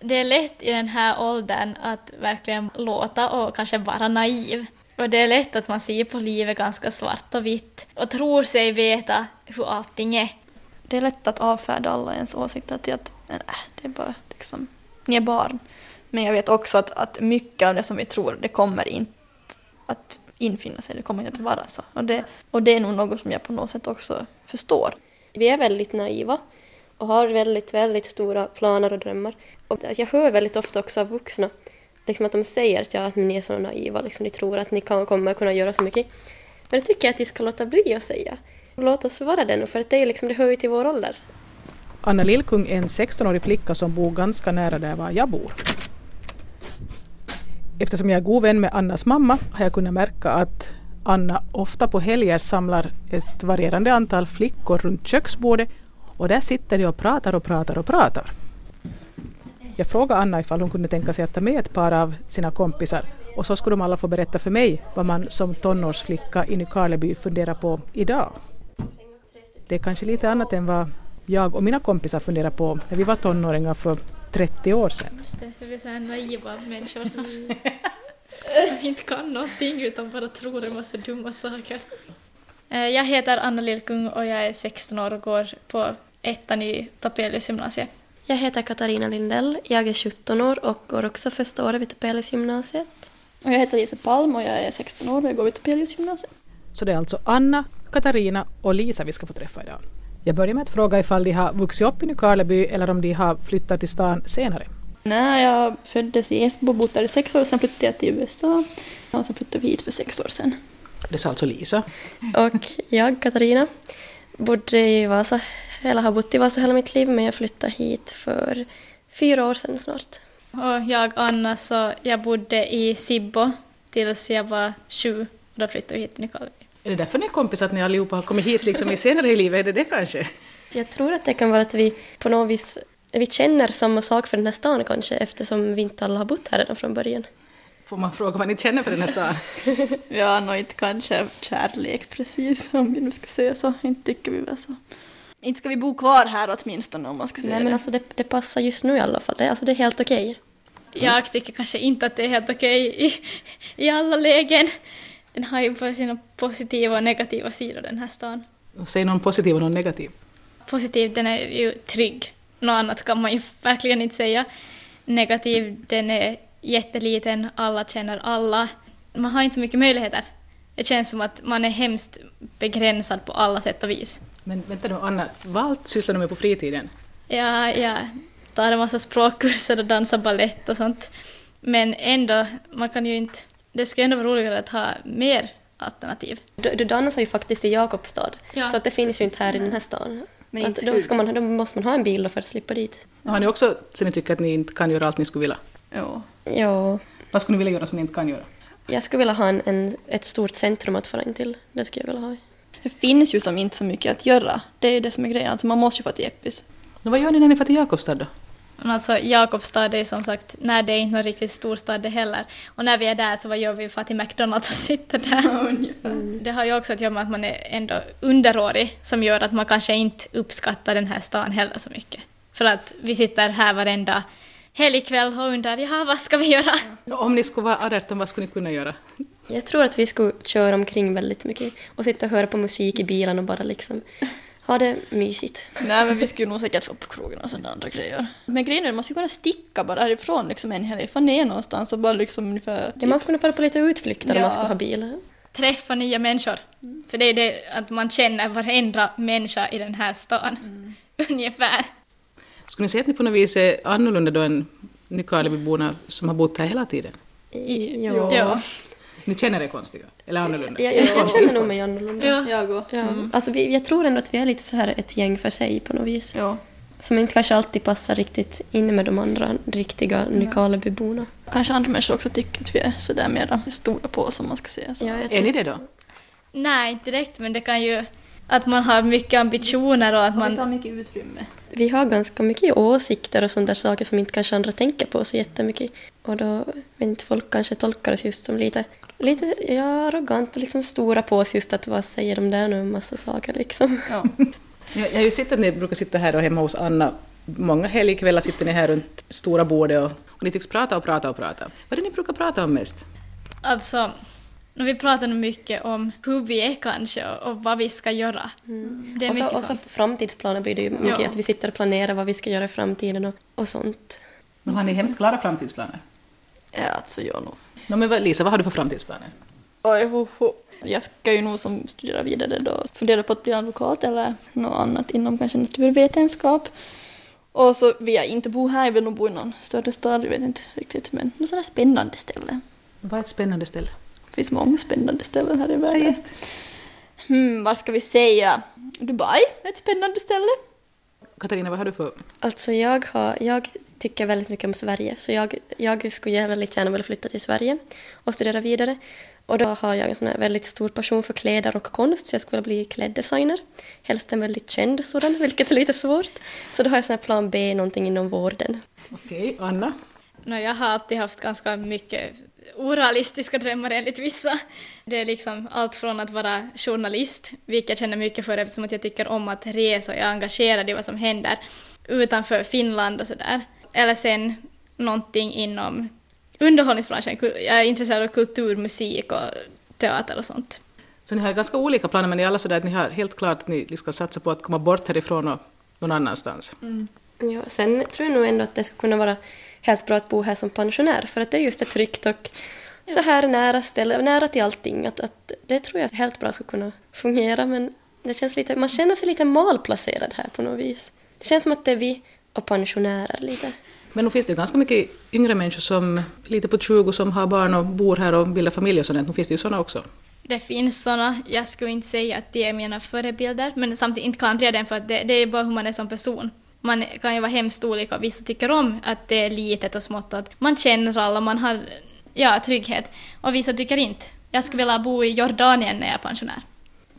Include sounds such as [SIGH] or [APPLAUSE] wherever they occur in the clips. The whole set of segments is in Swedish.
Det är lätt i den här åldern att verkligen låta och kanske vara naiv. Och det är lätt att man ser på livet ganska svart och vitt och tror sig veta hur allting är. Det är lätt att avfärda alla ens åsikter till att nej, det är bara liksom, ni är barn. Men jag vet också att, att mycket av det som vi tror, det kommer inte att infinna sig, det kommer inte att vara så. Och det, och det är nog något som jag på något sätt också förstår. Vi är väldigt naiva och har väldigt, väldigt stora planer och drömmar. Och alltså, jag hör väldigt ofta också av vuxna liksom att de säger att, ja, att ni är så naiva, liksom, ni tror att ni kan, kommer kunna göra så mycket. Men det tycker jag att de ska låta bli att säga. Låt oss vara det nu, för att det, är liksom, det hör ju till vår ålder. Anna Lillkung är en 16-årig flicka som bor ganska nära där var jag bor. Eftersom jag är god vän med Annas mamma har jag kunnat märka att Anna ofta på helger samlar ett varierande antal flickor runt köksbordet och där sitter de och pratar och pratar och pratar. Jag frågade Anna ifall hon kunde tänka sig att ta med ett par av sina kompisar och så skulle de alla få berätta för mig vad man som tonårsflicka i Nykarleby funderar på idag. Det är kanske lite annat än vad jag och mina kompisar funderar på när vi var tonåringar för 30 år sedan. Just det, så vi är så här naiva människor som, som inte kan någonting utan bara tror en massa dumma saker. Eh, jag heter Anna Lillkung och jag är 16 år och går på ettan i Tapelius gymnasiet. Jag heter Katarina Lindell, jag är 17 år och går också första året vid Topeliusgymnasiet. Och jag heter Lisa Palm och jag är 16 år och jag går vid Topelius gymnasium. Så det är alltså Anna, Katarina och Lisa vi ska få träffa idag. Jag börjar med att fråga ifall de har vuxit upp i Nykarleby eller om de har flyttat till stan senare. Nej, jag föddes i Esbo och bodde där i sex år, sen flyttade jag till USA och sen flyttade vi hit för sex år sedan. Det sa alltså Lisa. Och jag, Katarina, bodde i Vasa, eller har bott i Vasa hela mitt liv, men jag flyttade hit för fyra år sedan snart. Och jag, Anna, så jag bodde i Sibbo tills jag var sju och då flyttade vi hit till Nykarleby. Är det därför ni är kompis att ni allihopa har kommit hit liksom i senare i livet? Är det det kanske? Jag tror att det kan vara att vi på något vis vi känner samma sak för den här stan kanske eftersom vi inte alla har bott här redan från början. Får man fråga vad ni känner för den här stan? [LAUGHS] Ja, nog inte kanske kärlek precis, om vi nu ska säga så. Inte tycker vi väl så. Inte ska vi bo kvar här åtminstone om man ska säga Nej men det. alltså det, det passar just nu i alla fall. Det, alltså, det är helt okej. Jag tycker kanske inte att det är helt okej i, i alla lägen. Den har ju både sina positiva och negativa sidor den här stan. Säg någon positiv och någon negativ. Positiv, den är ju trygg. Något annat kan man ju verkligen inte säga. Negativ, den är jätteliten, alla känner alla. Man har inte så mycket möjligheter. Det känns som att man är hemskt begränsad på alla sätt och vis. Men vänta nu Anna, vad allt sysslar du med på fritiden? Ja, jag tar en massa språkkurser och dansar ballett och sånt. Men ändå, man kan ju inte... Det skulle ändå vara roligare att ha mer alternativ. Du, du dansar ju faktiskt i Jakobstad, Ja. så att det finns ju inte här i den här stan. Men att inte då, ska man, då måste man ha en bil för att slippa dit. Har ni också så ni tycker att ni inte kan göra allt ni skulle vilja? Jo. Ja, Vad skulle ni vilja göra som ni inte kan göra? jag skulle vilja ha en, en, ett stort centrum att fara in till. Det skulle jag vilja ha. Det finns ju som inte så mycket att göra. Det är det som är grejen. Alltså man måste ju få till Eppis. Nå, vad gör ni när ni får till Jakobstad då? Men alltså Jakobstad är som sagt, nej det är inte någon riktigt storstad det heller. Och när vi är där så vad gör vi? Far till McDonalds och sitter där. Det har ju också att göra med att man är ändå underårig som gör att man kanske inte uppskattar den här stan heller så mycket. För att vi sitter här varenda helgkväll och undrar jaha vad ska vi göra? Om ni skulle vara 18, vad skulle ni kunna göra? Jag tror att vi skulle köra omkring väldigt mycket och sitta och höra på musik i bilen och bara liksom ha det mysigt. Nej men vi skulle nog säkert vara på krogen och sådana andra grejer. Men grejen är att man skulle kunna sticka bara härifrån liksom en helg. Fan ner någonstans och bara liksom ungefär... Ja, man skulle kunna fara på lite utflykter om Ja. man skulle ha bil. Träffa nya människor. För det är det att man känner varenda människa i den här stan. [LAUGHS] Ungefär. Skulle ni säga att ni på något vis är annorlunda då än Nykarlebyborna som har bott här hela tiden? Jo. Ja. Ni känner er konstiga? Eller annorlunda? Jag, jag, jag känner nog mig annorlunda. Ja. Jag och... Ja. Alltså vi, jag tror ändå att vi är lite så här ett gäng för sig på något vis. Ja. Som inte kanske alltid passar riktigt in med de andra riktiga Nykarlebyborna. Kanske andra människor också tycker att vi är sådär mera stora på oss om man ska säga så. Ja, Är ni det då? Nej, inte direkt, men det kan ju... Att man har mycket ambitioner och att Man tar man... mycket utrymme. Vi har ganska mycket åsikter och sådana där saker som inte kanske andra tänker på så jättemycket. Och då vet inte folk kanske tolkar oss just som lite, lite ja, arrogant och liksom stora på oss just att vad säger de där nu en massa saker liksom. Ja. Jag, jag har ju sett att ni brukar sitta här och hemma hos Anna Många helgkvällar sitter ni här runt stora bordet och, och ni tycks prata och prata och prata. Vad är det ni brukar prata om mest? Alltså, vi pratar nog mycket om hur vi är kanske och vad vi ska göra. Mm. Det är och så, mycket och så sånt. framtidsplaner blir det ju mycket, ja. att vi sitter och planerar vad vi ska göra i framtiden och, och sånt. Och har ni hemskt klara framtidsplaner? Ja, alltså jag nog. No, men Lisa, vad har du för framtidsplaner? Oj. Jag ska ju nog som studera vidare då, fundera på att bli advokat eller något annat inom kanske naturvetenskap. Och så vill jag inte bo här, jag vill nog bo i någon större stad, jag vet inte riktigt, men något sådant spännande ställe. Vad är ett spännande ställe? Det finns många spännande ställen här i världen. Hmm, vad ska vi säga? Dubai är ett spännande ställe. Katarina, vad har du för... Alltså jag, har, jag tycker väldigt mycket om Sverige, så jag, jag skulle väldigt gärna vilja flytta till Sverige och studera vidare. Och då har jag en sån väldigt stor passion för kläder och konst, så jag skulle vilja bli kläddesigner. Helst en väldigt känd sådan, [LAUGHS] vilket är lite svårt. Så då har jag sån plan B, någonting inom vården. Okej, Anna? No, jag har alltid haft ganska mycket orealistiska drömmar enligt vissa. Det är liksom allt från att vara journalist, vilket jag känner mycket för eftersom att jag tycker om att resa och jag är engagerad i vad som händer utanför Finland och sådär. Eller sen någonting inom underhållningsbranschen. Jag är intresserad av kultur, musik och teater och sånt. Så ni har ganska olika planer men ni är alla sådär att ni har helt klart att ni ska satsa på att komma bort härifrån och någon annanstans? Mm. Ja, sen tror jag nog ändå att det ska kunna vara helt bra att bo här som pensionär för att det är just ett tryggt och så här nära ställe, nära till allting. Att, att det tror jag helt bra ska kunna fungera men det känns lite, man känner sig lite malplacerad här på något vis. Det känns som att det är vi och pensionärer lite. Men nu finns det ju ganska mycket yngre människor som lite på 20 som har barn och bor här och bildar familj och sånt. Nu finns det ju sådana också. Det finns sådana. Jag skulle inte säga att det är mina förebilder, men samtidigt inte klandrar jag den för att det, det är bara hur man är som person man kan ju vara hemskt olika och vissa tycker om att det är litet och smått och att man känner alla, man har ja, trygghet. Och vissa tycker inte. Jag skulle vilja bo i Jordanien när jag är pensionär.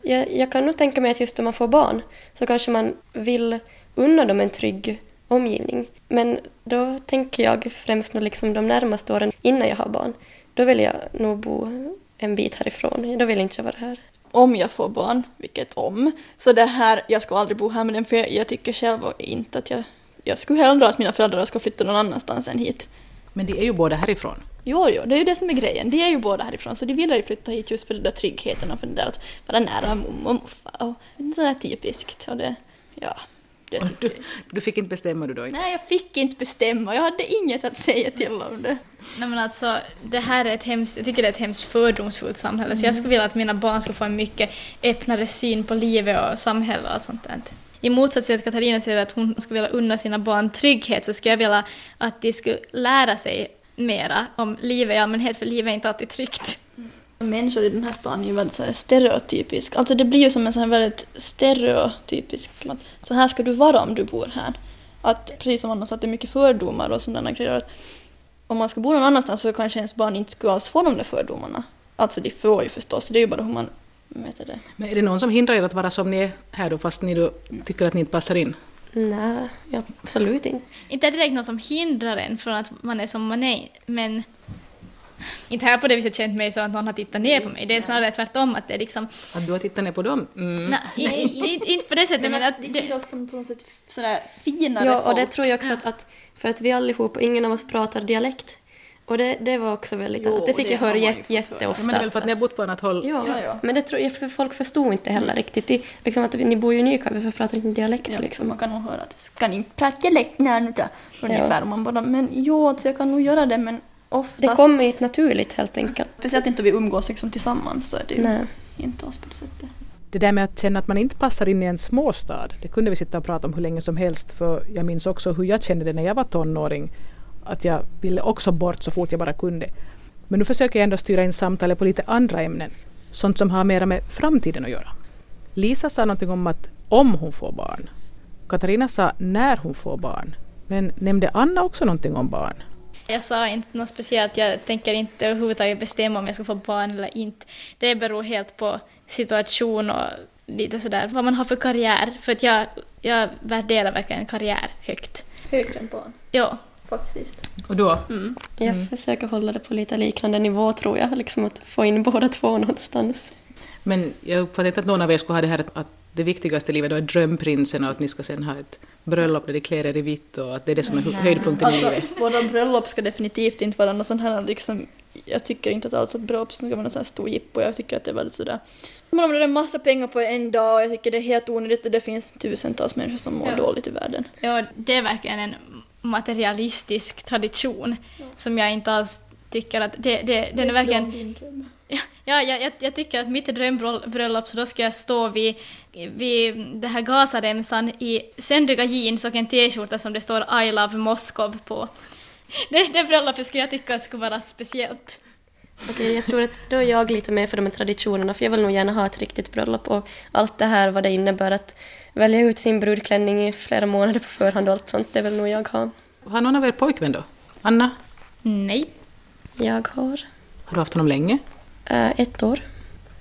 Jag, jag kan nog tänka mig att just om man får barn så kanske man vill unna dem en trygg omgivning. Men då tänker jag främst liksom de närmaste åren innan jag har barn. Då vill jag nog bo en bit härifrån. Då vill jag inte vara här om jag får barn, vilket om. Så det här, jag ska aldrig bo här med dem för jag, jag tycker själv inte att jag... Jag skulle hellre att mina föräldrar ska flytta någon annanstans än hit. Men de är ju båda härifrån. Jo, jo, det är ju det som är grejen. De är ju båda härifrån så de vill ju flytta hit just för den där tryggheten och för det där att vara nära mormor och morfar och sådär typiskt. Och det, ja, du, du, fick inte bestämma du då? Inte? Nej, jag fick inte bestämma. Jag hade inget att säga till om det. Nej men alltså, det här är ett hemskt, jag tycker det är ett hemskt fördomsfullt samhälle. Mm. Så jag skulle vilja att mina barn skulle få en mycket öppnare syn på livet och samhället och allt sånt där. I motsats till att Katarina säger att hon skulle vilja unna sina barn trygghet så skulle jag vilja att de skulle lära sig mera om livet i allmänhet, för livet är inte alltid tryggt. Människor i den här stan är ju väldigt så här stereotypisk. Alltså det blir ju som en sån här väldigt stereotypisk... Att så här ska du vara om du bor här. Att precis som Anna sa, att det är mycket fördomar och sådana grejer. Att om man ska bo någon annanstans så kanske ens barn inte skulle alls få de där fördomarna. Alltså de får ju förstås, det är ju bara hur man mäter det. Men är det någon som hindrar er att vara som ni är här då, fast ni då tycker att ni inte passar in? Nej, absolut inte. Inte är det direkt någon som hindrar en från att man är som man är, men [LAUGHS] inte här på det viset känt mig så att någon har tittat ner på mig. Det är snarare tvärtom att det är liksom... Att du har tittat ner på dem? Mm. Nej, inte, inte på det sättet men, att... Det ser oss som på något sätt sådär finare Ja, och det tror jag också att, att för att vi allihop, ingen av oss pratar dialekt. Och det, det var också väldigt, jo, det fick det jag höra jätte, jätteofta. Ja, men det är väl för att ni har bott på annat håll? Ja, ja, ja. men det tror jag, för folk förstod inte heller riktigt. Det, liksom att ni bor ju i Nykarleby, varför pratar inte dialekt ja, liksom? Man kan nog höra att ska ni inte prata dialekt nu då? Ungefär. Ja. Man bara, men jo, alltså jag kan nog göra det men Oftast, det kommer inte naturligt helt enkelt. Speciellt inte vi umgås liksom tillsammans så är det ju Nej. inte alls på det sättet. Det där med att känna att man inte passar in i en småstad, det kunde vi sitta och prata om hur länge som helst för jag minns också hur jag kände det när jag var tonåring. Att jag ville också bort så fort jag bara kunde. Men nu försöker jag ändå styra in samtalet på lite andra ämnen. Sånt som har mera med framtiden att göra. Lisa sa någonting om att om hon får barn. Katarina sa när hon får barn. Men nämnde Anna också någonting om barn? Jag sa inte något speciellt, jag tänker inte överhuvudtaget bestämma om jag ska få barn eller inte. Det beror helt på situation och lite sådär, vad man har för karriär. För att jag, jag värderar verkligen karriär högt. Högre än barn? Ja. Faktiskt. Och då? Mm. Jag mm. försöker hålla det på lite liknande nivå tror jag, liksom att få in båda två någonstans. Men jag uppfattar inte att någon av er skulle ha det här att det viktigaste i livet då är drömprinsen och att ni ska sen ha ett bröllop där de klär er i vitt och att det är det som är höjdpunkten i Alltså, livet. våra bröllop ska definitivt inte vara något sånt här liksom, jag tycker inte att alls att bröllop ska vara någon sån här stor jippo, jag tycker att det är väldigt sådär det är en massa pengar på en dag och jag tycker det är helt onödigt och det finns tusentals människor som mår Ja. dåligt i världen. Ja, det är verkligen en materialistisk tradition som jag inte alls tycker att... Det, det, den är verkligen... Ja, jag, jag, jag tycker att mitt drömbröllop så då ska jag stå vid, vid det här Gazaremsan i söndriga jeans och en t-skjorta som det står I love Moskov på. [LAUGHS] Det, det bröllopet skulle jag tycka att skulle vara speciellt. Okej, jag tror att då är jag lite mer för de här traditionerna, för jag vill nog gärna ha ett riktigt bröllop och allt det här vad det innebär att välja ut sin brudklänning i flera månader på förhand och allt sånt, det vill nog jag ha. Har någon av er pojkvän då? Anna? Nej. Jag har Har du haft honom länge? Eh, ett år.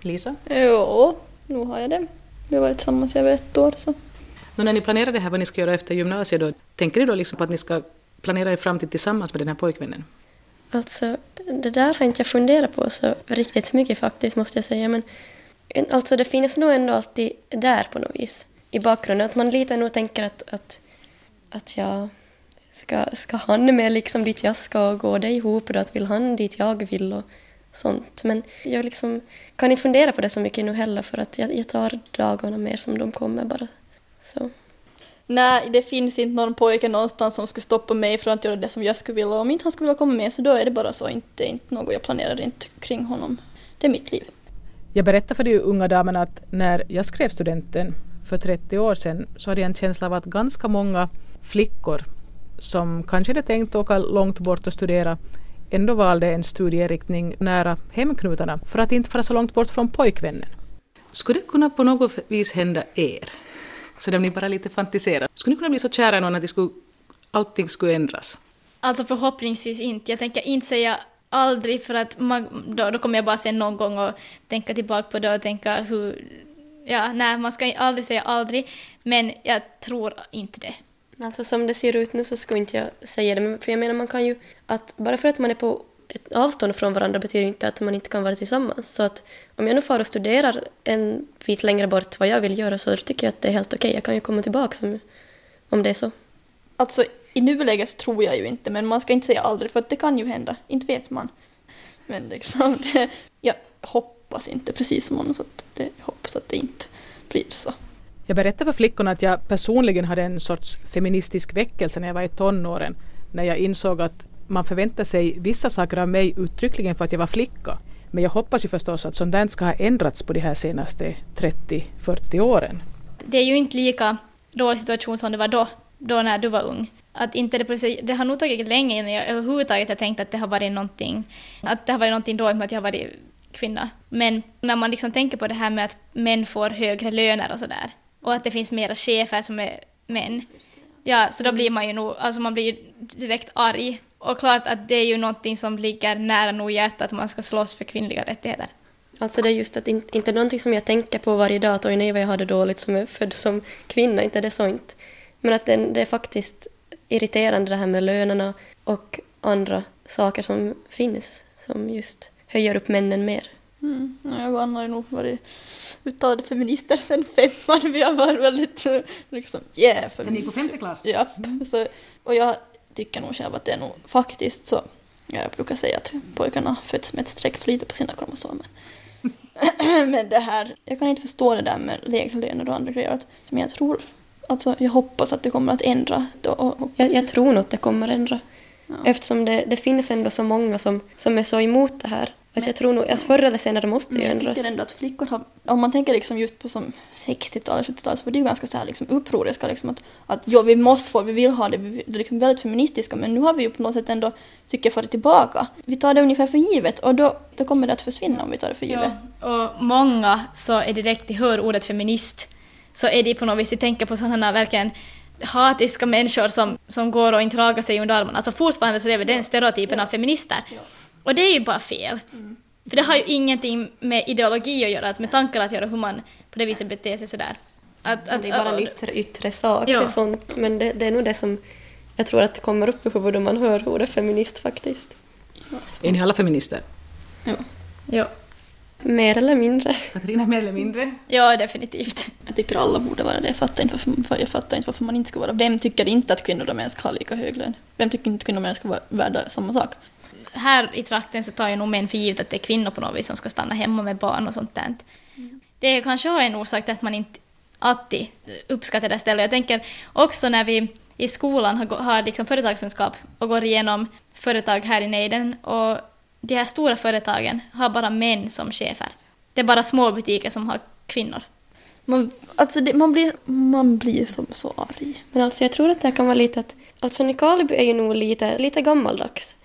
Lisa? Jo, nu har jag det. Vi har varit tillsammans i över ett år så. Men när ni planerar det här, vad ni ska göra efter gymnasiet, då, tänker ni då liksom på att ni ska planera er framtid tillsammans med den här pojkvännen? Alltså, det där har inte jag funderat på så riktigt mycket faktiskt, måste jag säga. Men en- alltså, det finns nog ändå alltid där på något vis, i bakgrunden. Att man lite nog tänker att, att, att jag ska, ska han med liksom dit jag ska och gå det ihop och då att vill han dit jag vill och sånt. Men jag liksom kan inte fundera på det så mycket nu heller för att jag, jag tar dagarna mer som de kommer bara. Så. Nej, det finns inte någon pojke någonstans som skulle stoppa mig från att göra det som jag skulle vilja. Om inte han skulle vilja komma med så då är det bara så. Inte, inte något jag planerar inte kring honom. Det är mitt liv. Jag berättade för de unga damerna att när jag skrev studenten för 30 år sedan så hade jag en känsla av att ganska många flickor som kanske hade tänkt åka långt bort och studera ändå valde en studieriktning nära hemknutarna för att inte fara så långt bort från pojkvännen. Skulle det kunna på något vis hända er? Så där ni bara lite fantiserar. Skulle ni kunna bli så kära i någon att det skulle, allting skulle ändras? Alltså förhoppningsvis inte. Jag tänker inte säga aldrig för att man, då, då kommer jag bara se någon gång och tänka tillbaka på det och tänka hur... Ja, nej, man ska aldrig säga aldrig, men jag tror inte det. Alltså som det ser ut nu så skulle inte jag säga det, men för jag menar man kan ju att bara för att man är på ett avstånd från varandra betyder inte att man inte kan vara tillsammans. Så att om jag nu far och studerar en bit längre bort vad jag vill göra så tycker jag att det är helt okej. Jag kan ju komma tillbaka om, om det är så. Alltså i nuläget så tror jag ju inte, men man ska inte säga aldrig för att det kan ju hända. Inte vet man. Men liksom, det, [LAUGHS] jag hoppas inte precis som honom så att det, jag hoppas att det inte blir så. Jag berättade för flickorna att jag personligen hade en sorts feministisk väckelse när jag var i tonåren. När jag insåg att man förväntar sig vissa saker av mig uttryckligen för att jag var flicka. Men jag hoppas ju förstås att sånt där ska ha ändrats på de här senaste 30-40 åren. Det är ju inte lika dålig situation som det var då, då när du var ung. Att inte det, det har nog tagit länge innan jag överhuvudtaget har tänkt att det har varit någonting, att det har varit någonting dåligt med att jag har varit kvinna. Men när man liksom tänker på det här med att män får högre löner och sådär, och att det finns mera chefer som är män, ja, så då blir man ju nog, alltså man blir direkt arg. Och klart att det är ju någonting som ligger nära nog hjärtat, att man ska slåss för kvinnliga rättigheter. Alltså det är just att in, inte någonting som jag tänker på varje dag att oj nej vad jag hade dåligt som är född som kvinna, inte det är så inte. Men att det, det är faktiskt irriterande det här med lönerna och andra saker som finns som just höjer upp männen mer. Mm. ja, Jag har nog varit uttalade feminister sen femman. Vi har varit väldigt liksom, yeah. För, femte klass? ja, så, och jag tycker nog själv att det är nog faktiskt så. Ja, jag brukar säga att pojkarna föds med ett streck för lite på sina kromosomer. [CLEARS THROAT] Men det här, jag kan inte förstå det där med lägre löner och andra grejer. att- Men jag tror, alltså jag hoppas att det kommer att ändra. Då, och, hoppas- Jag, jag tror nog att det kommer ändra. Ja. Eftersom det, det finns ändå så många som, som är så emot det här. Att jag tror nog att förr eller senare måste ju jag ändras. tycker ändå att flickor har, om man tänker liksom just på som 60-talet, 70-talet, så var det ju ganska så här liksom upproriska liksom att, att ja, vi måste få, vi vill ha det, vi, det är liksom väldigt feministiska, men nu har vi ju på något sätt ändå, tycker jag, fått det tillbaka. Vi tar det ungefär för givet och då, då kommer det att försvinna om vi tar det för givet. Ja, och många så är direkt de hör ordet feminist så är de på något vis, de tänker på sådana verkligen hatiska människor som, som går och inte ragar sig under armarna. Alltså fortfarande så lever den stereotypen av feminister. Och det är ju bara fel. För det har ju ingenting med ideologi att göra, att med tankar att göra hur man på det viset beter sig sådär. Att, att, Det är bara en yttre, yttre sak Ja. och sånt. Men det, det är nog det som jag tror att det kommer upp i huvudet om man hör ordet feminist faktiskt. Är ni alla feminister? Ja. ja. Mer eller mindre. Katarina, mer eller mindre? Ja, definitivt. Jag tycker alla borde vara det. Jag fattar inte varför, jag fattar inte varför man inte ska vara Vem tycker inte att kvinnor och män ska ha lika hög lön? Vem tycker inte att kvinnor och män ska vara värda samma sak? Här i trakten så tar jag nog män för givet att det är kvinnor på något vis som ska stanna hemma med barn och sånt där. Mm. Det kanske har en orsak till att man inte alltid uppskattar det stället. Jag tänker också när vi i skolan har, har liksom företagskunskap och går igenom företag här i nejden och de här stora företagen har bara män som chefer. Det är bara små butiker som har kvinnor. Man, alltså det, man, blir, man blir som så arg. Men alltså jag tror att det kan vara lite att... Alltså Nykarleby är ju nog lite, lite gammaldags.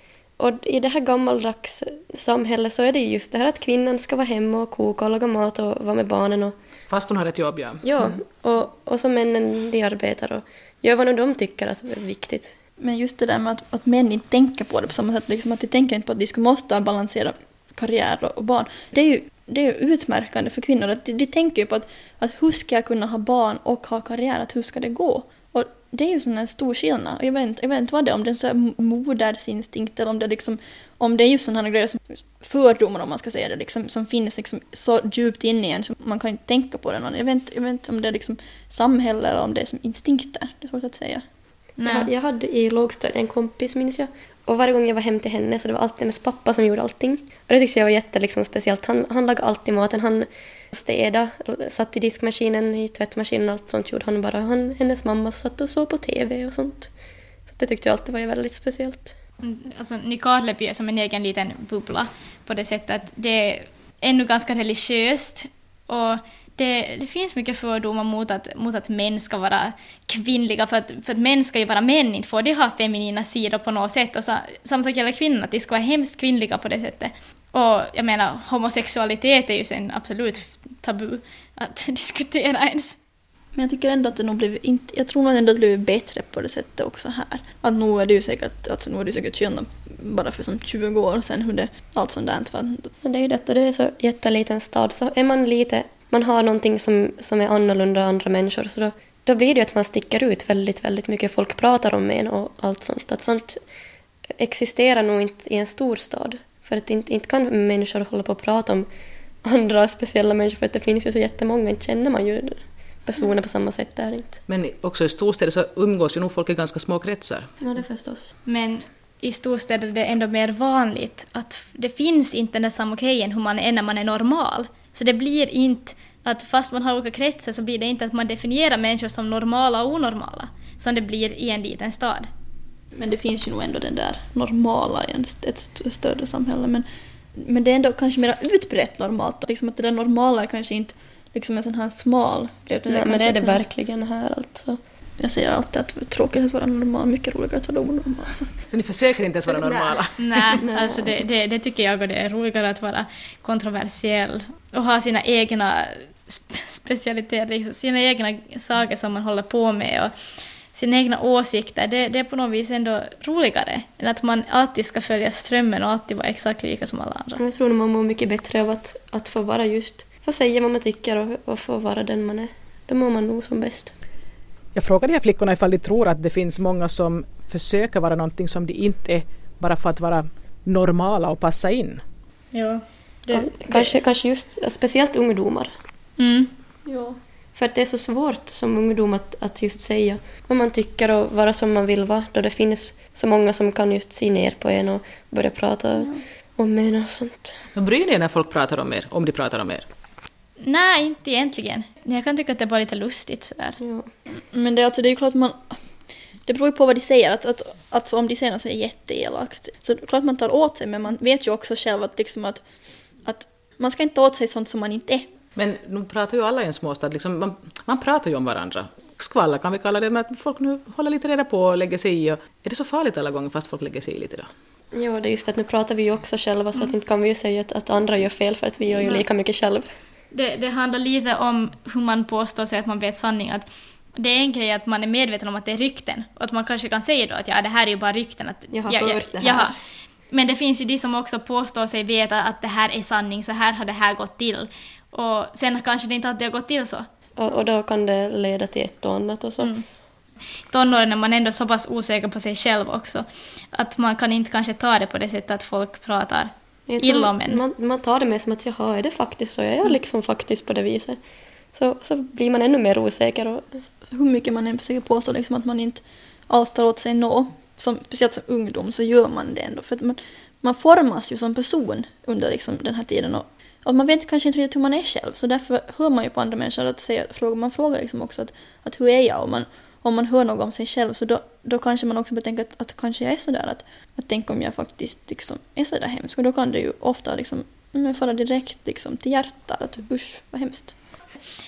Och i det här gammaldags samhället så är det just det här att kvinnan ska vara hemma och koka och laga mat och vara med barnen. Och, Fast hon har ett jobb, ja. Ja, mm. och, och så männen de arbetar och gör vad de tycker att är viktigt. Men just det där med att, att män inte tänker på det på samma sätt, liksom att de tänker inte på att de skulle måste balansera karriär och barn. Det är ju, det är ju utmärkande för kvinnor, att de, de tänker ju på att, att hur ska jag kunna ha barn och ha karriär, att hur ska det gå? Det är ju sån en stor skillnad. Jag vet, jag vet inte vad det är, om det är så här modersinstinkt eller om det, liksom, om det är just sådana grejer som fördomar om man ska säga det, liksom, som finns liksom så djupt inne i en så man kan inte tänka på det. Jag vet, inte, jag vet inte om det är liksom samhälle eller om det är som instinkter. Det är svårt att säga. Nej. Jag hade i lågstadiet en kompis, minns jag. Och varje gång jag var hem till henne så det var alltid hennes pappa som gjorde allting. Och det tyckte jag var jätte liksom, speciellt. Han, han lagade alltid maten. Han städade, satt i diskmaskinen, i tvättmaskinen och allt sånt gjorde han bara. Han, hennes mamma satt och såg på TV och sånt. Så det tyckte jag alltid var väldigt speciellt. Mm, alltså, Nykarleby är som en egen liten bubbla på det sättet att det är ännu ganska religiöst och det, det, finns mycket fördomar mot att, mot att män ska vara kvinnliga, för att, för att män ska ju vara män, inte får de ha feminina sidor på något sätt. Och så, samma sak gäller kvinnor, att de ska vara hemskt kvinnliga på det sättet. Och jag menar, homosexualitet är ju sen absolut tabu att [LAUGHS] diskutera ens. Men jag tycker ändå att det nog blivit, inte, jag tror nog ändå att det blivit bättre på det sättet också här. Att nu är det ju säkert, alltså nu är det säkert känt bara för som 20 år sedan hur det, allt sånt där. Men det är ju detta, det är så jätteliten stad, så är man lite man har någonting som, som är annorlunda än andra människor så då, då blir det ju att man sticker ut väldigt, väldigt mycket. Folk pratar om en och allt sånt. Att sånt existerar nog inte i en stor stad. För att inte, inte kan människor hålla på och prata om andra speciella människor för att det finns ju så jättemånga, inte känner man ju personer på samma sätt där inte. Men också i storstäder så umgås ju nog folk i ganska små kretsar. Ja, det förstås. Men i storstäder är det ändå mer vanligt att det finns inte den samma grejen hur man är när man är normal. Så det blir inte att fast man har olika kretsar så blir det inte att man definierar människor som normala och onormala, som det blir i en liten stad. Men det finns ju nog ändå den där normala i ett större samhälle. Men, men det är ändå kanske mer utbrett normalt. Liksom att det där normala är kanske inte liksom en sån här smal grej. Nej, men det är det verkligen här alltså. Jag säger alltid att det är tråkigt att vara normal, mycket roligare att vara onormal. Så. så ni försöker inte ens vara normala? Nej, [LAUGHS] Nej alltså det, det, det, tycker jag och det är roligare att vara kontroversiell och ha sina egna specialiteter, liksom, sina egna saker som man håller på med och sina egna åsikter. Det, det är på något vis ändå roligare än att man alltid ska följa strömmen och alltid vara exakt lika som alla andra. Jag tror att man mår mycket bättre av att, att få vara just, få säga vad man tycker och, och få vara den man är. Då mår man nog som bäst. Jag frågade de här flickorna ifall de tror att det finns många som försöker vara någonting som de inte är bara för att vara normala och passa in. Ja. Det, ja, kanske, det. kanske just speciellt ungdomar. Mm. Ja. För att det är så svårt som ungdom att, att just säga vad man tycker och vara som man vill vara då det finns så många som kan just se ner på en och börja prata ja. om en och sånt. Men bryr ni er när folk pratar om er, om de pratar om er? Nej, inte egentligen. Jag kan tycka att det är bara lite lustigt sådär. Ja. Men det, alltså, det är ju klart man... Det beror ju på vad de säger. Att, att, att om de säger något som är jätteelakt så det är klart man tar åt sig men man vet ju också själv att, liksom att, att man ska inte ta åt sig sånt som man inte är. Men nu pratar ju alla i en småstad, liksom, man, man pratar ju om varandra. Skvaller kan vi kalla det, men att folk nu håller lite reda på och lägger sig i. Och, är det så farligt alla gånger fast folk lägger sig i lite då? Jo, det är just att nu pratar vi ju också själva så mm. att inte kan vi ju säga att, att andra gör fel för att vi gör ju lika mycket själv. Det, det handlar lite om hur man påstår sig att man vet sanning. Att det är en grej att man är medveten om att det är rykten och att man kanske kan säga då att ja, det här är ju bara rykten. Att, jag har ja, hört ja, det här. Men det finns ju de som också påstår sig veta att det här är sanning, så här har det här gått till. Och sen kanske det inte alltid har gått till så. Och, och då kan det leda till ett och annat och så. Mm. Tonåren är man ändå så pass osäker på sig själv också att man kan inte kanske ta det på det sättet att folk pratar illa om en. Man, man tar det med som att jaha, är det faktiskt så? Är jag liksom faktiskt på det viset? Så, så blir man ännu mer osäker. Och... Hur mycket man än försöker påstå liksom att man inte alls tar åt sig nå, som, speciellt som ungdom, så gör man det ändå. För att man, man formas ju som person under liksom den här tiden och, och man vet kanske inte riktigt hur man är själv så därför hör man ju på andra människor att säga, fråga, man frågar liksom också att, att hur är jag? Och man, om man hör något om sig själv så då, då kanske man också betänker att, att kanske jag är sådär att, att tänk om jag faktiskt liksom är sådär hemsk och då kan det ju ofta liksom men falla direkt liksom till hjärtat att usch vad hemskt.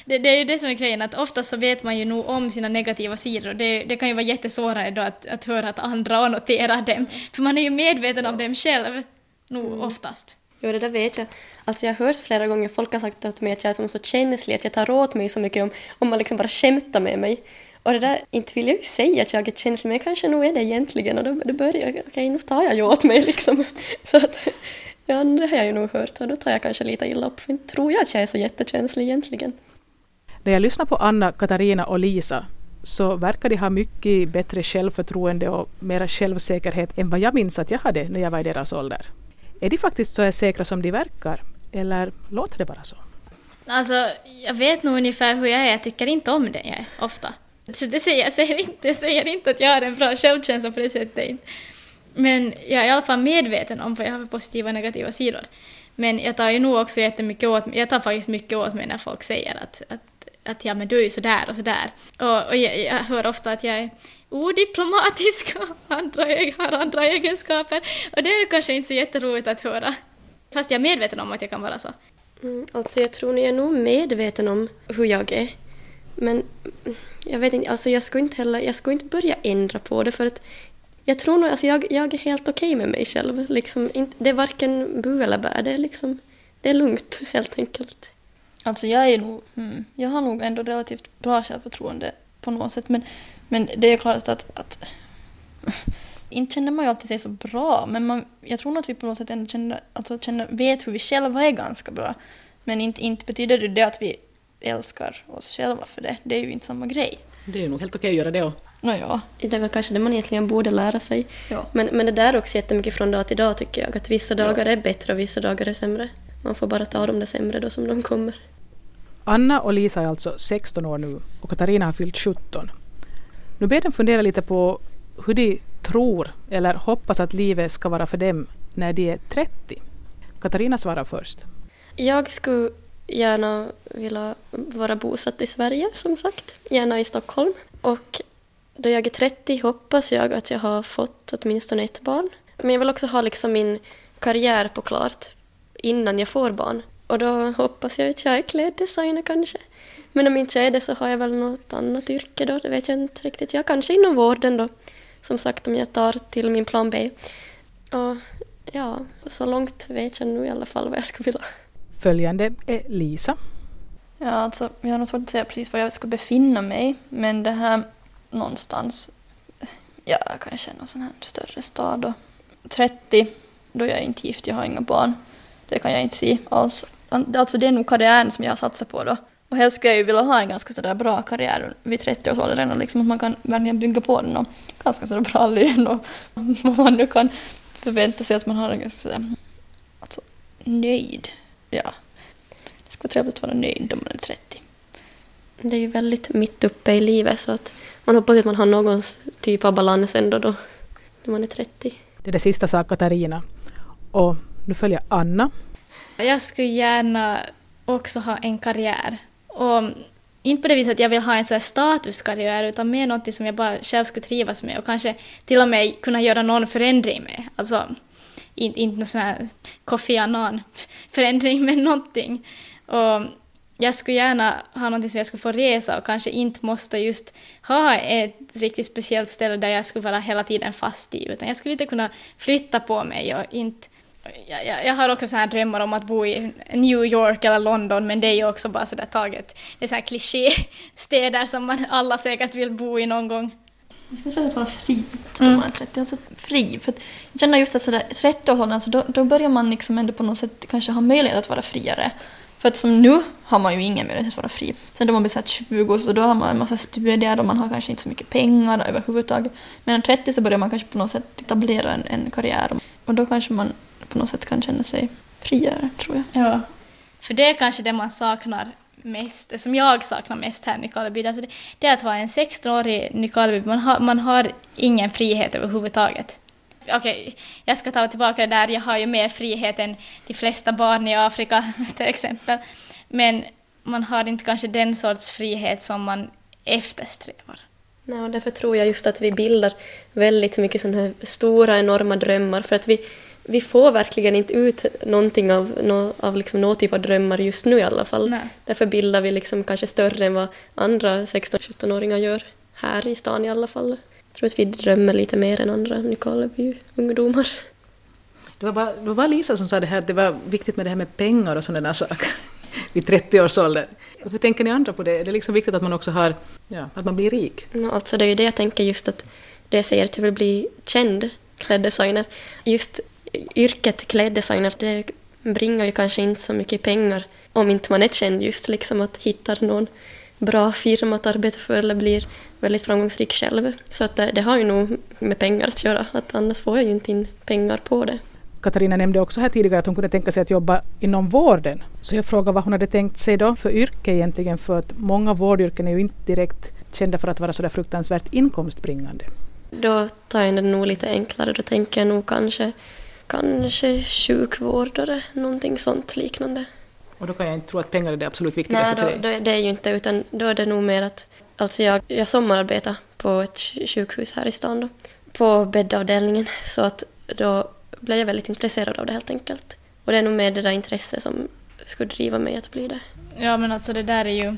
Det, det, är ju det som är grejen, att oftast så vet man ju nog om sina negativa sidor. Det, det kan ju vara jättesvårare då att, att höra att andra noterar dem. För man är ju medveten om dem själv, nog mm. oftast. Jo, det där vet jag. Alltså jag har hört flera gånger folk har sagt till mig att jag är så känslig, att jag tar åt mig så mycket om, om man liksom bara skämtar med mig. Och det där, inte vill jag ju säga att jag är känslig, men jag kanske nog är det egentligen. Och då, då börjar jag, okej, okay, nu tar jag ju åt mig liksom. [LAUGHS] Så att, ja, det har jag ju nog hört och då tar jag kanske lite illa upp, för inte tror jag att jag är så jättekänslig egentligen. När jag lyssnar på Anna, Katarina och Lisa så verkar de ha mycket bättre självförtroende och mera självsäkerhet än vad jag minns att jag hade när jag var i deras ålder. Är de faktiskt så säkra som de verkar? Eller låter det bara så? Alltså, jag vet nog ungefär hur jag är. Jag tycker inte om det jag är, ofta. Så det säger, jag, säger inte, jag säger inte att jag har en bra självkänsla på det sättet. Men jag är i alla fall medveten om vad jag har för positiva och negativa sidor. Men jag tar ju nog också jättemycket åt mig, jag tar faktiskt mycket åt mig när folk säger att, att att ja men du är ju sådär och sådär. Och, och jag, jag hör ofta att jag är odiplomatisk och [LAUGHS] andra, e- har andra egenskaper. Och det är kanske inte så jätteroligt att höra. Fast jag är medveten om att jag kan vara så. Mm, alltså jag tror ni jag är nog medveten om hur jag är. Men jag vet inte, alltså jag skulle inte heller, jag skulle inte börja ändra på det för att jag tror nog, alltså jag, jag är helt okej okay med mig själv. Liksom, inte, det är varken bu eller bä, det är liksom, det är lugnt [LAUGHS] helt enkelt. Alltså jag är nog, mm, jag har nog ändå relativt bra självförtroende på något sätt men, men det är klart att, att [LAUGHS] inte känner man ju alltid sig så bra men man, jag tror nog att vi på något sätt ändå känner, alltså känner, vet hur vi själva är ganska bra. Men inte, inte betyder det att vi älskar oss själva för det. Det är ju inte samma grej. Det är ju nog helt okej att göra det också. Nåja. Det är väl kanske det man egentligen borde lära sig. Ja. Men, men det där är också jättemycket från dag till dag tycker jag. Att vissa dagar ja. är bättre och vissa dagar är sämre. Man får bara ta dem det sämre då som de kommer. Anna och Lisa är alltså 16 år nu och Katarina har fyllt 17. Nu ber dem fundera lite på hur de tror eller hoppas att livet ska vara för dem när de är 30. Katarina svarar först. Jag skulle gärna vilja vara bosatt i Sverige, som sagt. Gärna i Stockholm. Och då jag är 30 hoppas jag att jag har fått åtminstone ett barn. Men jag vill också ha liksom min karriär på klart innan jag får barn. Och då hoppas jag att jag är kläddesigner kanske. Men om inte jag är det så har jag väl något annat yrke då, det vet jag inte riktigt. Jag kanske inom vården då, som sagt om jag tar till min plan B. Och ja, så långt vet jag nu i alla fall vad jag skulle vilja. Följande är Lisa. Ja, alltså jag har nog svårt att säga precis var jag ska befinna mig, men det här någonstans, ja kanske någon sån här större stad då. 30, då jag är inte gift, jag har inga barn. Det kan jag inte se alls. Alltså det är nog karriären som jag har satsat på då. Och helst skulle jag ju vilja ha en ganska sådär bra karriär vid 30-årsåldern, liksom att man kan verkligen bygga på den och ganska sådär bra lön och [LAUGHS] vad man nu kan förvänta sig att man har en ganska sådär, alltså nöjd. Ja. Det skulle vara trevligt att vara nöjd om man är 30. Det är ju väldigt mitt uppe i livet så att man hoppas att man har någon typ av balans ändå då, när man är 30. Det är det sista sa Katarina. Och nu följer Anna. Jag skulle gärna också ha en karriär. Och inte på det viset att jag vill ha en så statuskarriär utan mer något som jag bara själv skulle trivas med och kanske till och med kunna göra någon förändring med. Alltså inte, inte någon sån här Kofi Annan-förändring [LAUGHS] men någonting. Och jag skulle gärna ha någonting som jag skulle få resa och kanske inte måste just ha ett riktigt speciellt ställe där jag skulle vara hela tiden fast i utan jag skulle inte kunna flytta på mig och inte jag, jag, har också så här drömmar om att bo i New York eller London, men det är ju också bara sådär taget. Det är sådana klichéstäder som man alla säkert vill bo i någon gång. Jag skulle tro att vara fri när mm. man är 30. Alltså fri. För jag känner just att sådär 30-årsåldern, alltså då, då börjar man liksom ändå på något sätt kanske ha möjlighet att vara friare. För att som nu har man ju ingen möjlighet att vara fri. Sen då man blir så 20 så då har man en massa studier och man har kanske inte så mycket pengar överhuvudtaget. Men 30 så börjar man kanske på något sätt etablera en, en karriär och då kanske man på något sätt kan känna sig friare, tror jag. Ja. För det är kanske det man saknar mest, som jag saknar mest här i Nykarleby, alltså det, det är att vara en 16-årig Nykarleby. Man har, man har ingen frihet överhuvudtaget. Okej, okay, jag ska ta tillbaka det där, jag har ju mer frihet än de flesta barn i Afrika [LAUGHS] till exempel. Men man har inte kanske den sorts frihet som man eftersträvar. Nej, och därför tror jag just att vi bildar väldigt mycket sådana här stora, enorma drömmar, för att vi, vi får verkligen inte ut någonting av, no, av liksom någon typ av drömmar just nu i alla fall. Nej. Därför bildar vi liksom kanske större än vad andra 16-17-åringar gör, här i stan i alla fall. Jag tror att vi drömmer lite mer än andra Nykarleby-ungdomar. Det var, bara, det var bara Lisa som sa det här att det var viktigt med det här med pengar och sådana saker [LAUGHS] vid 30 års ålder. Hur tänker ni andra på det? Är det liksom viktigt att man också har, ja, att man blir rik? No, alltså det är ju det jag tänker just att det jag säger att jag vill bli känd kläddesigner. Just yrket kläddesigner, det bringar ju kanske inte så mycket pengar om inte man är känd just liksom att hitta någon bra firma att arbeta för eller blir väldigt framgångsrik själv. Så att det, det har ju nog med pengar att göra, att annars får jag ju inte in pengar på det. Katarina nämnde också här tidigare att hon kunde tänka sig att jobba inom vården. Så jag frågade vad hon hade tänkt sig då för yrke egentligen, för att många vårdyrken är ju inte direkt kända för att vara så där fruktansvärt inkomstbringande. Då tar jag det nog lite enklare, då tänker jag nog kanske, kanske sjukvårdare, någonting sånt liknande. Och då kan jag inte tro att pengar är det absolut viktigaste Nej, då, för dig? Nej, det är ju inte, utan då är det nog mer att alltså jag, jag sommararbetar på ett sjukhus här i stan då, på bäddavdelningen, så att då blev jag väldigt intresserad av det helt enkelt. Och det är nog mer det där intresset som skulle driva mig att bli det. Ja, men alltså det där är ju...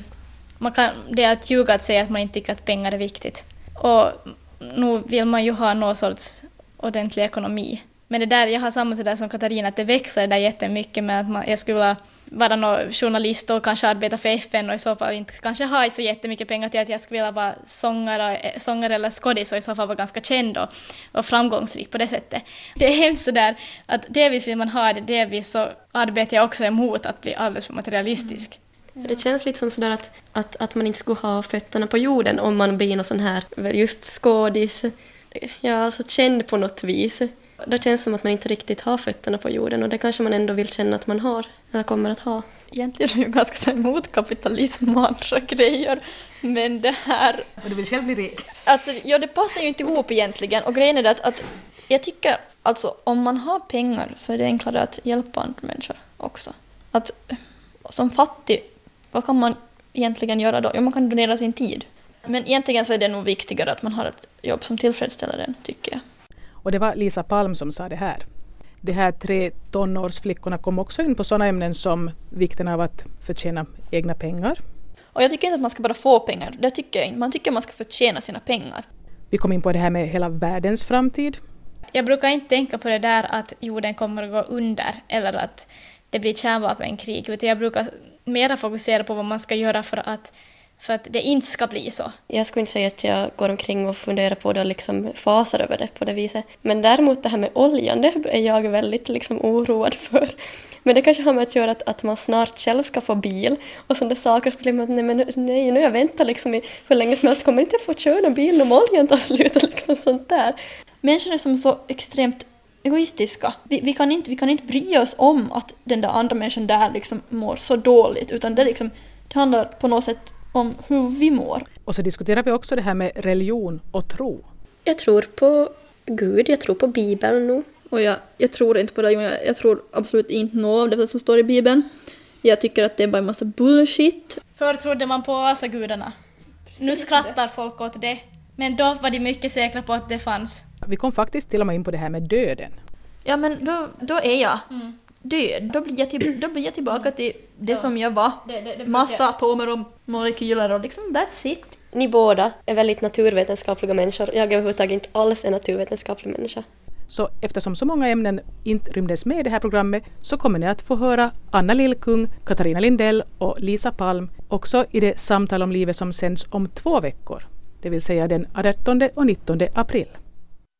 Man kan, det är att ljuga att säga att man inte tycker att pengar är viktigt. Och nu vill man ju ha någon sorts ordentlig ekonomi. Men det där, jag har samma sådär som Katarina, att det växer det där jättemycket med att man, jag skulle vilja vara någon journalist och kanske arbeta för FN och i så fall inte kanske ha så jättemycket pengar till att jag skulle vilja vara sångare, eh, sångare eller skådis och i så fall vara ganska känd och, och framgångsrik på det sättet. Det är hemskt sådär att delvis vill man ha det, delvis så arbetar jag också emot att bli alldeles för materialistisk. Mm. Det känns liksom sådär att, att, att man inte skulle ha fötterna på jorden om man blir någon sån här just skådis, ja alltså känd på något vis. Då känns det som att man inte riktigt har fötterna på jorden och det kanske man ändå vill känna att man har, eller kommer att ha. Egentligen är jag ganska så emot kapitalism och andra grejer, men det här... Och du vill själv bli rik? Alltså, ja, det passar ju inte ihop egentligen och grejen är det att, att jag tycker, alltså om man har pengar så är det enklare att hjälpa andra människor också. Att som fattig, vad kan man egentligen göra då? Jo, man kan donera sin tid. Men egentligen så är det nog viktigare att man har ett jobb som tillfredsställer en, tycker jag. Och det var Lisa Palm som sa det här. De här tre tonårsflickorna kom också in på sådana ämnen som vikten av att förtjäna egna pengar. Och jag tycker inte att man ska bara få pengar, det tycker jag inte. Man tycker att man ska förtjäna sina pengar. Vi kom in på det här med hela världens framtid. Jag brukar inte tänka på det där att jorden kommer att gå under eller att det blir kärnvapenkrig, utan jag brukar mera fokusera på vad man ska göra för att för att det inte ska bli så. Jag skulle inte säga att jag går omkring och funderar på det och liksom fasar över det på det viset. Men däremot det här med oljan, det är jag väldigt liksom oroad [LAUGHS] för. Men det kanske har med att göra att, att man snart själv ska få bil och sådana saker. Så blir man nej, men nej, nu jag väntar liksom i hur länge som helst kommer inte få köra bil om oljan tar slut och [LAUGHS] liksom sånt där. Människor är som så extremt egoistiska. Vi, vi, kan inte, vi kan inte bry oss om att den där andra människan där liksom mår så dåligt utan det, liksom, det handlar på något sätt om hur vi mår. Och så diskuterar vi också det här med religion och tro. Jag tror på Gud, jag tror på Bibeln nu. Och jag, jag tror inte på religion, jag, jag tror absolut inte något av det som står i Bibeln. Jag tycker att det är bara en massa bullshit. Förr trodde man på asagudarna. Nu skrattar folk åt det. Men då var de mycket säkra på att det fanns. Vi kom faktiskt till och med in på det här med döden. Ja men då, då är jag mm. Död. Då blir, jag till, då blir jag tillbaka till det ja. som jag var. Det, det, det Massa atomer och molekyler och liksom that's it. Ni båda är väldigt naturvetenskapliga människor. Jag är överhuvudtaget inte alls en naturvetenskaplig människa. Så eftersom så många ämnen inte rymdes med i det här programmet så kommer ni att få höra Anna Lillkung, Katarina Lindell och Lisa Palm också i det samtal om livet som sänds om två veckor, det vill säga den 18 och 19 april.